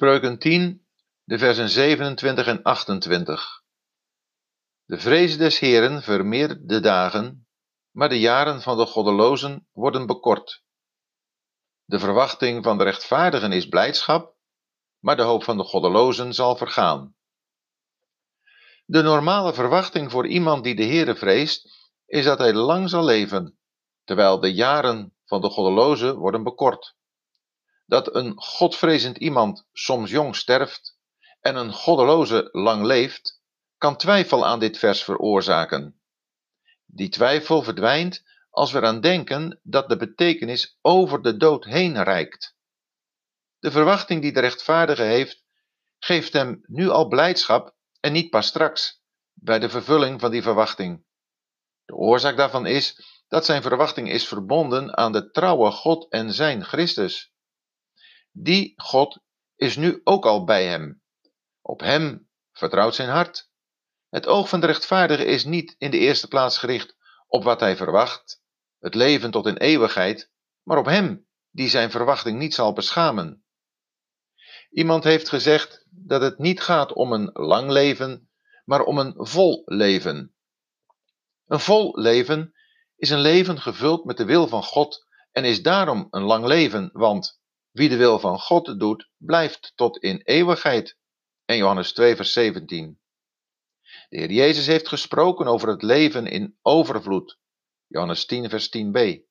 Spreuken 10, de versen 27 en 28. De vrees des Heren vermeerdert de dagen, maar de jaren van de goddelozen worden bekort. De verwachting van de rechtvaardigen is blijdschap, maar de hoop van de goddelozen zal vergaan. De normale verwachting voor iemand die de Heere vreest, is dat hij lang zal leven, terwijl de jaren van de goddelozen worden bekort. Dat een godvrezend iemand soms jong sterft en een goddeloze lang leeft, kan twijfel aan dit vers veroorzaken. Die twijfel verdwijnt als we eraan denken dat de betekenis over de dood heen reikt. De verwachting die de rechtvaardige heeft, geeft hem nu al blijdschap en niet pas straks, bij de vervulling van die verwachting. De oorzaak daarvan is dat zijn verwachting is verbonden aan de trouwe God en zijn Christus. Die God is nu ook al bij hem. Op hem vertrouwt zijn hart. Het oog van de rechtvaardige is niet in de eerste plaats gericht op wat hij verwacht, het leven tot in eeuwigheid, maar op hem die zijn verwachting niet zal beschamen. Iemand heeft gezegd dat het niet gaat om een lang leven, maar om een vol leven. Een vol leven is een leven gevuld met de wil van God en is daarom een lang leven, want wie de wil van God doet, blijft tot in eeuwigheid. En Johannes 2, vers 17. De Heer Jezus heeft gesproken over het leven in overvloed. Johannes 10, vers 10b.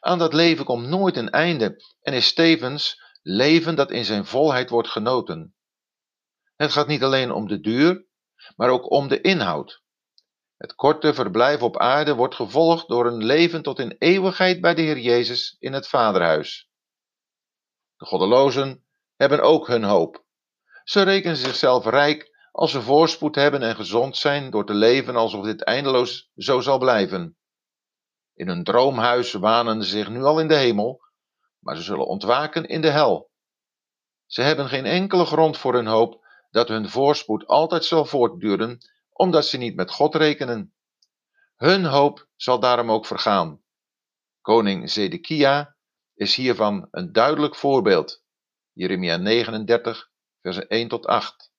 Aan dat leven komt nooit een einde en is tevens leven dat in zijn volheid wordt genoten. Het gaat niet alleen om de duur, maar ook om de inhoud. Het korte verblijf op aarde wordt gevolgd door een leven tot in eeuwigheid bij de Heer Jezus in het Vaderhuis. De goddelozen hebben ook hun hoop. Ze rekenen zichzelf rijk als ze voorspoed hebben en gezond zijn door te leven alsof dit eindeloos zo zal blijven. In hun droomhuis wanen ze zich nu al in de hemel, maar ze zullen ontwaken in de hel. Ze hebben geen enkele grond voor hun hoop dat hun voorspoed altijd zal voortduren, omdat ze niet met God rekenen. Hun hoop zal daarom ook vergaan. Koning Zedekia is hiervan een duidelijk voorbeeld. Jeremia 39, versen 1 tot 8.